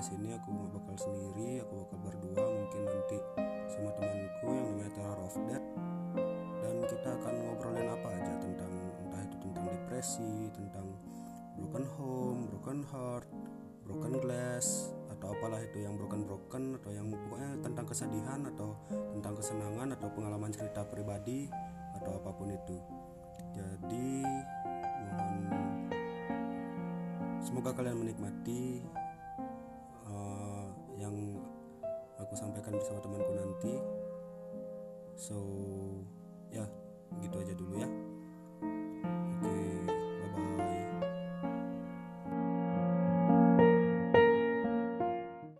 sendiri aku bakal berdua mungkin nanti sama temanku yang namanya Terror of Death. Dan kita akan ngobrolin apa aja tentang entah itu tentang depresi tentang broken home broken heart broken glass atau apalah itu yang broken broken atau yang pokoknya tentang kesedihan atau tentang kesenangan atau pengalaman cerita pribadi atau apa pun itu. Jadi mohon semoga kalian menikmati sampaikan bersama temanku nanti. So ya gitu aja dulu ya